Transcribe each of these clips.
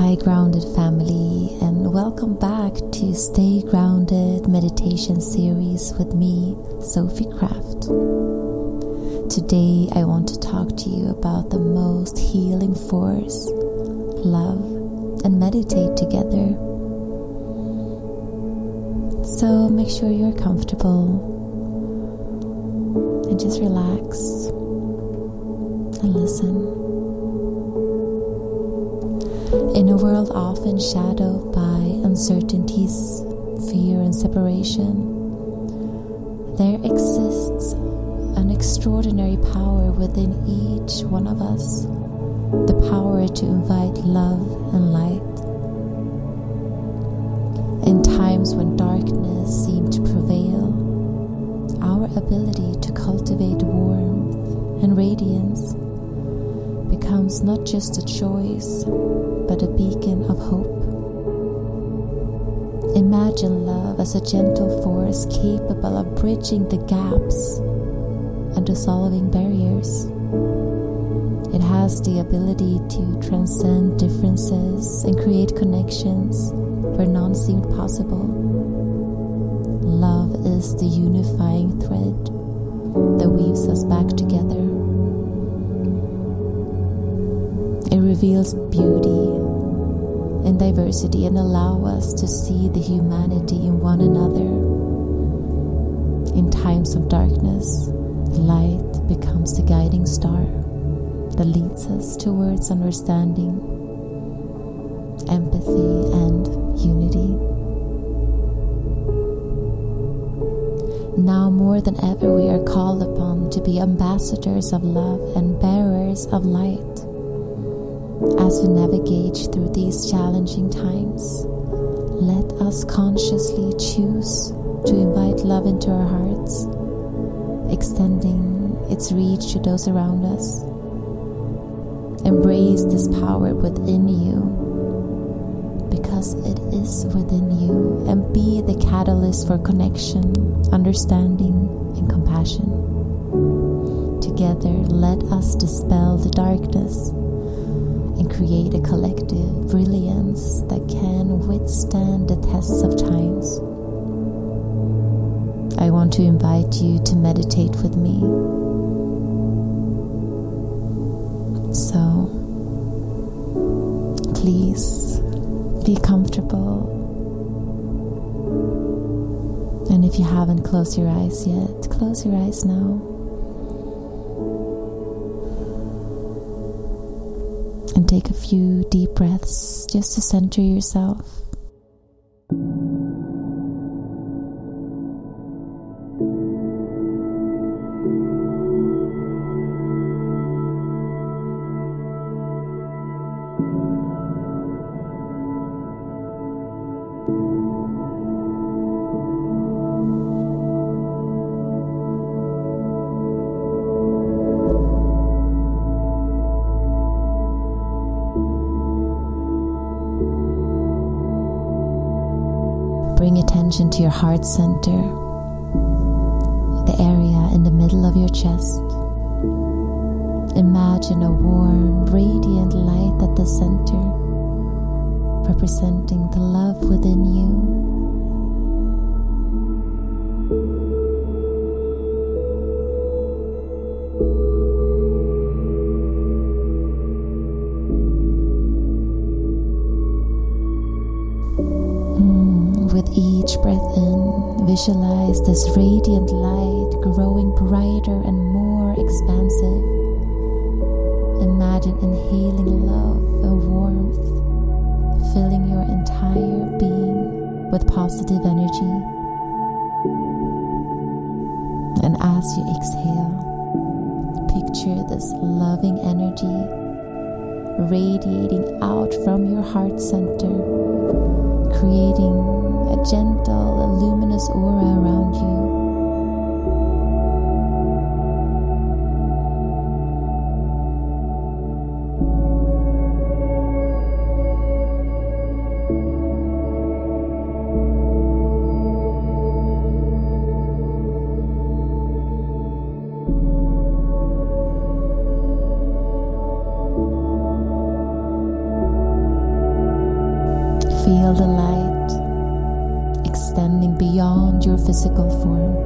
Hi, grounded family, and welcome back to Stay Grounded meditation series with me, Sofie Kraft. Today, I want to talk to you about the most healing force, love, and meditate together. So, make sure you're comfortable and just relax and listen. In a world often shadowed by uncertainties, fear, and separation, there exists an extraordinary power within each one of us the power to invite love and light. In times when darkness seemed to prevail, our ability to cultivate warmth and radiance becomes not just a choice, but a beacon of hope. Imagine love as a gentle force capable of bridging the gaps and dissolving barriers. It has the ability to transcend differences and create connections where none seemed possible. Love is the unifying thread that weaves us back together. It reveals beauty and diversity and allow us to see the humanity in one another. In times of darkness, light becomes the guiding star that leads us towards understanding, empathy, and unity. Now more than ever, we are called upon to be ambassadors of love and bearers of light. As we navigate through these challenging times, let us consciously choose to invite love into our hearts, extending its reach to those around us. Embrace this power within you because it is within you and be the catalyst for connection, understanding, and compassion. Together, let us dispel the darkness and create a collective brilliance that can withstand the tests of times. I want to invite you to meditate with me. So, please be comfortable. And if you haven't closed your eyes yet, close your eyes now. Take a few deep breaths just to center yourself. Attention to your heart center, the area in the middle of your chest. Imagine a warm, radiant light at the center, representing the love within you. Visualize this radiant light growing brighter and more expansive. Imagine inhaling love and warmth, filling your entire being with positive energy. And as you exhale, picture this loving energy radiating out from your heart center, creating a gentle, a luminous aura around you. feel the light. Physical form.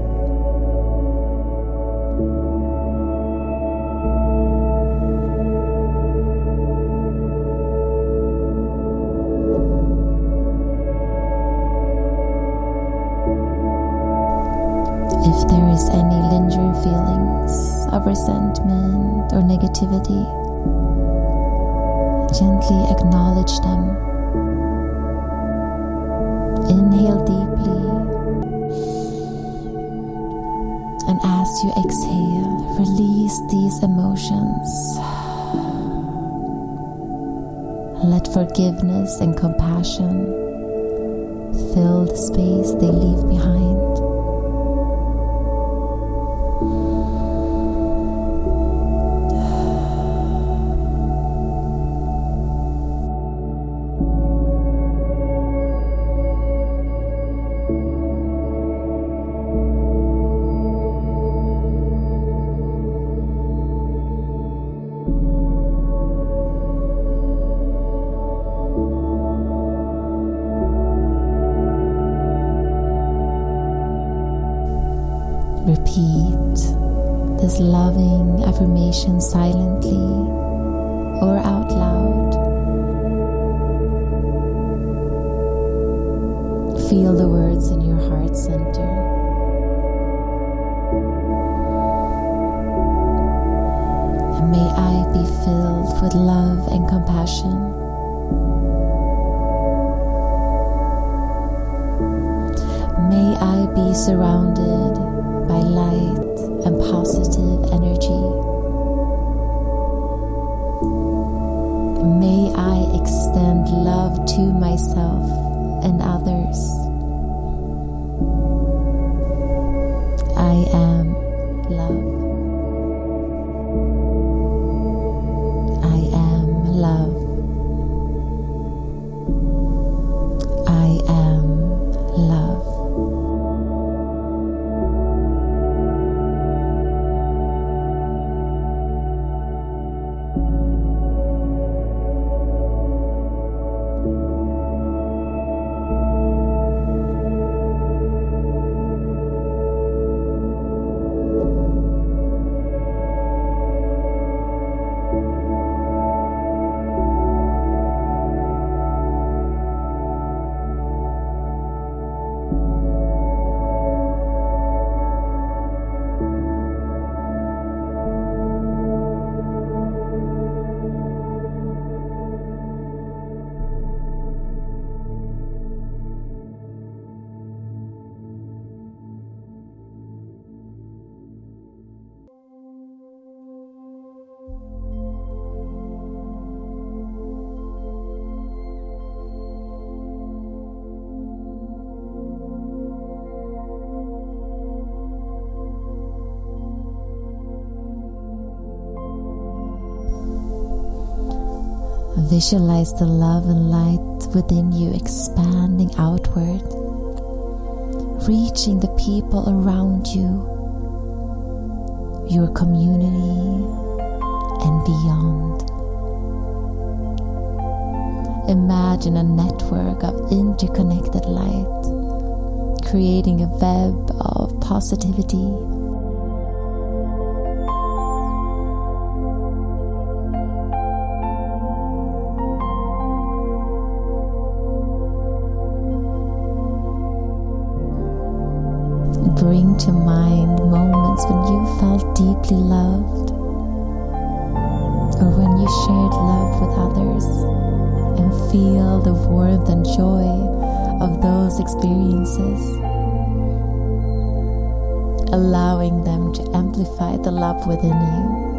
If there is any lingering feelings of resentment or negativity, gently acknowledge them. Inhale deeply, and as you exhale, release these emotions. Let forgiveness and compassion fill the space they leave behind. Affirmation silently or out loud. Visualize the love and light within you expanding outward, reaching the people around you, your community, and beyond. Imagine a network of interconnected light, creating a web of positivity to mind moments when you felt deeply loved or when you shared love with others and feel the warmth and joy of those experiences, allowing them to amplify the love within you.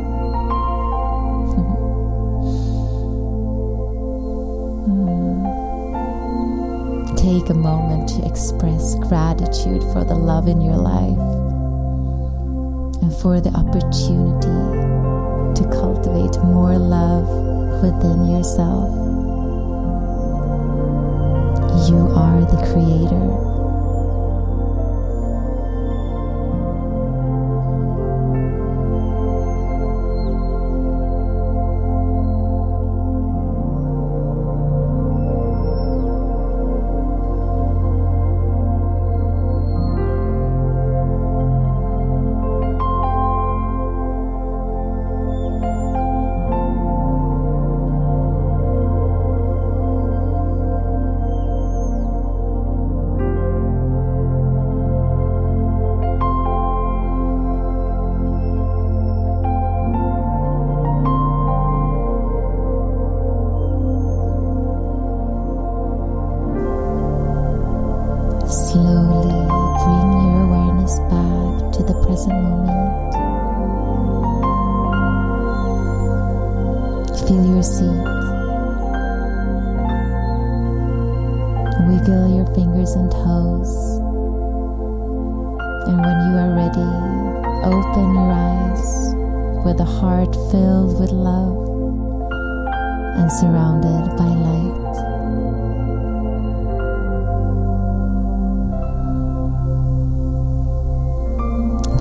Take a moment to express gratitude for the love in your life and for the opportunity to cultivate more love within yourself. You are the creator. Wiggle your fingers and toes. And when you are ready, open your eyes with a heart filled with love and surrounded by light.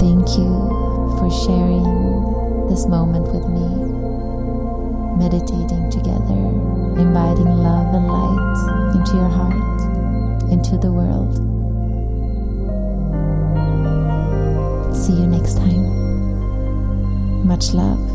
Thank you for sharing this moment with me, meditating together, inviting love and light into your heart, into the world. See you next time. Much love.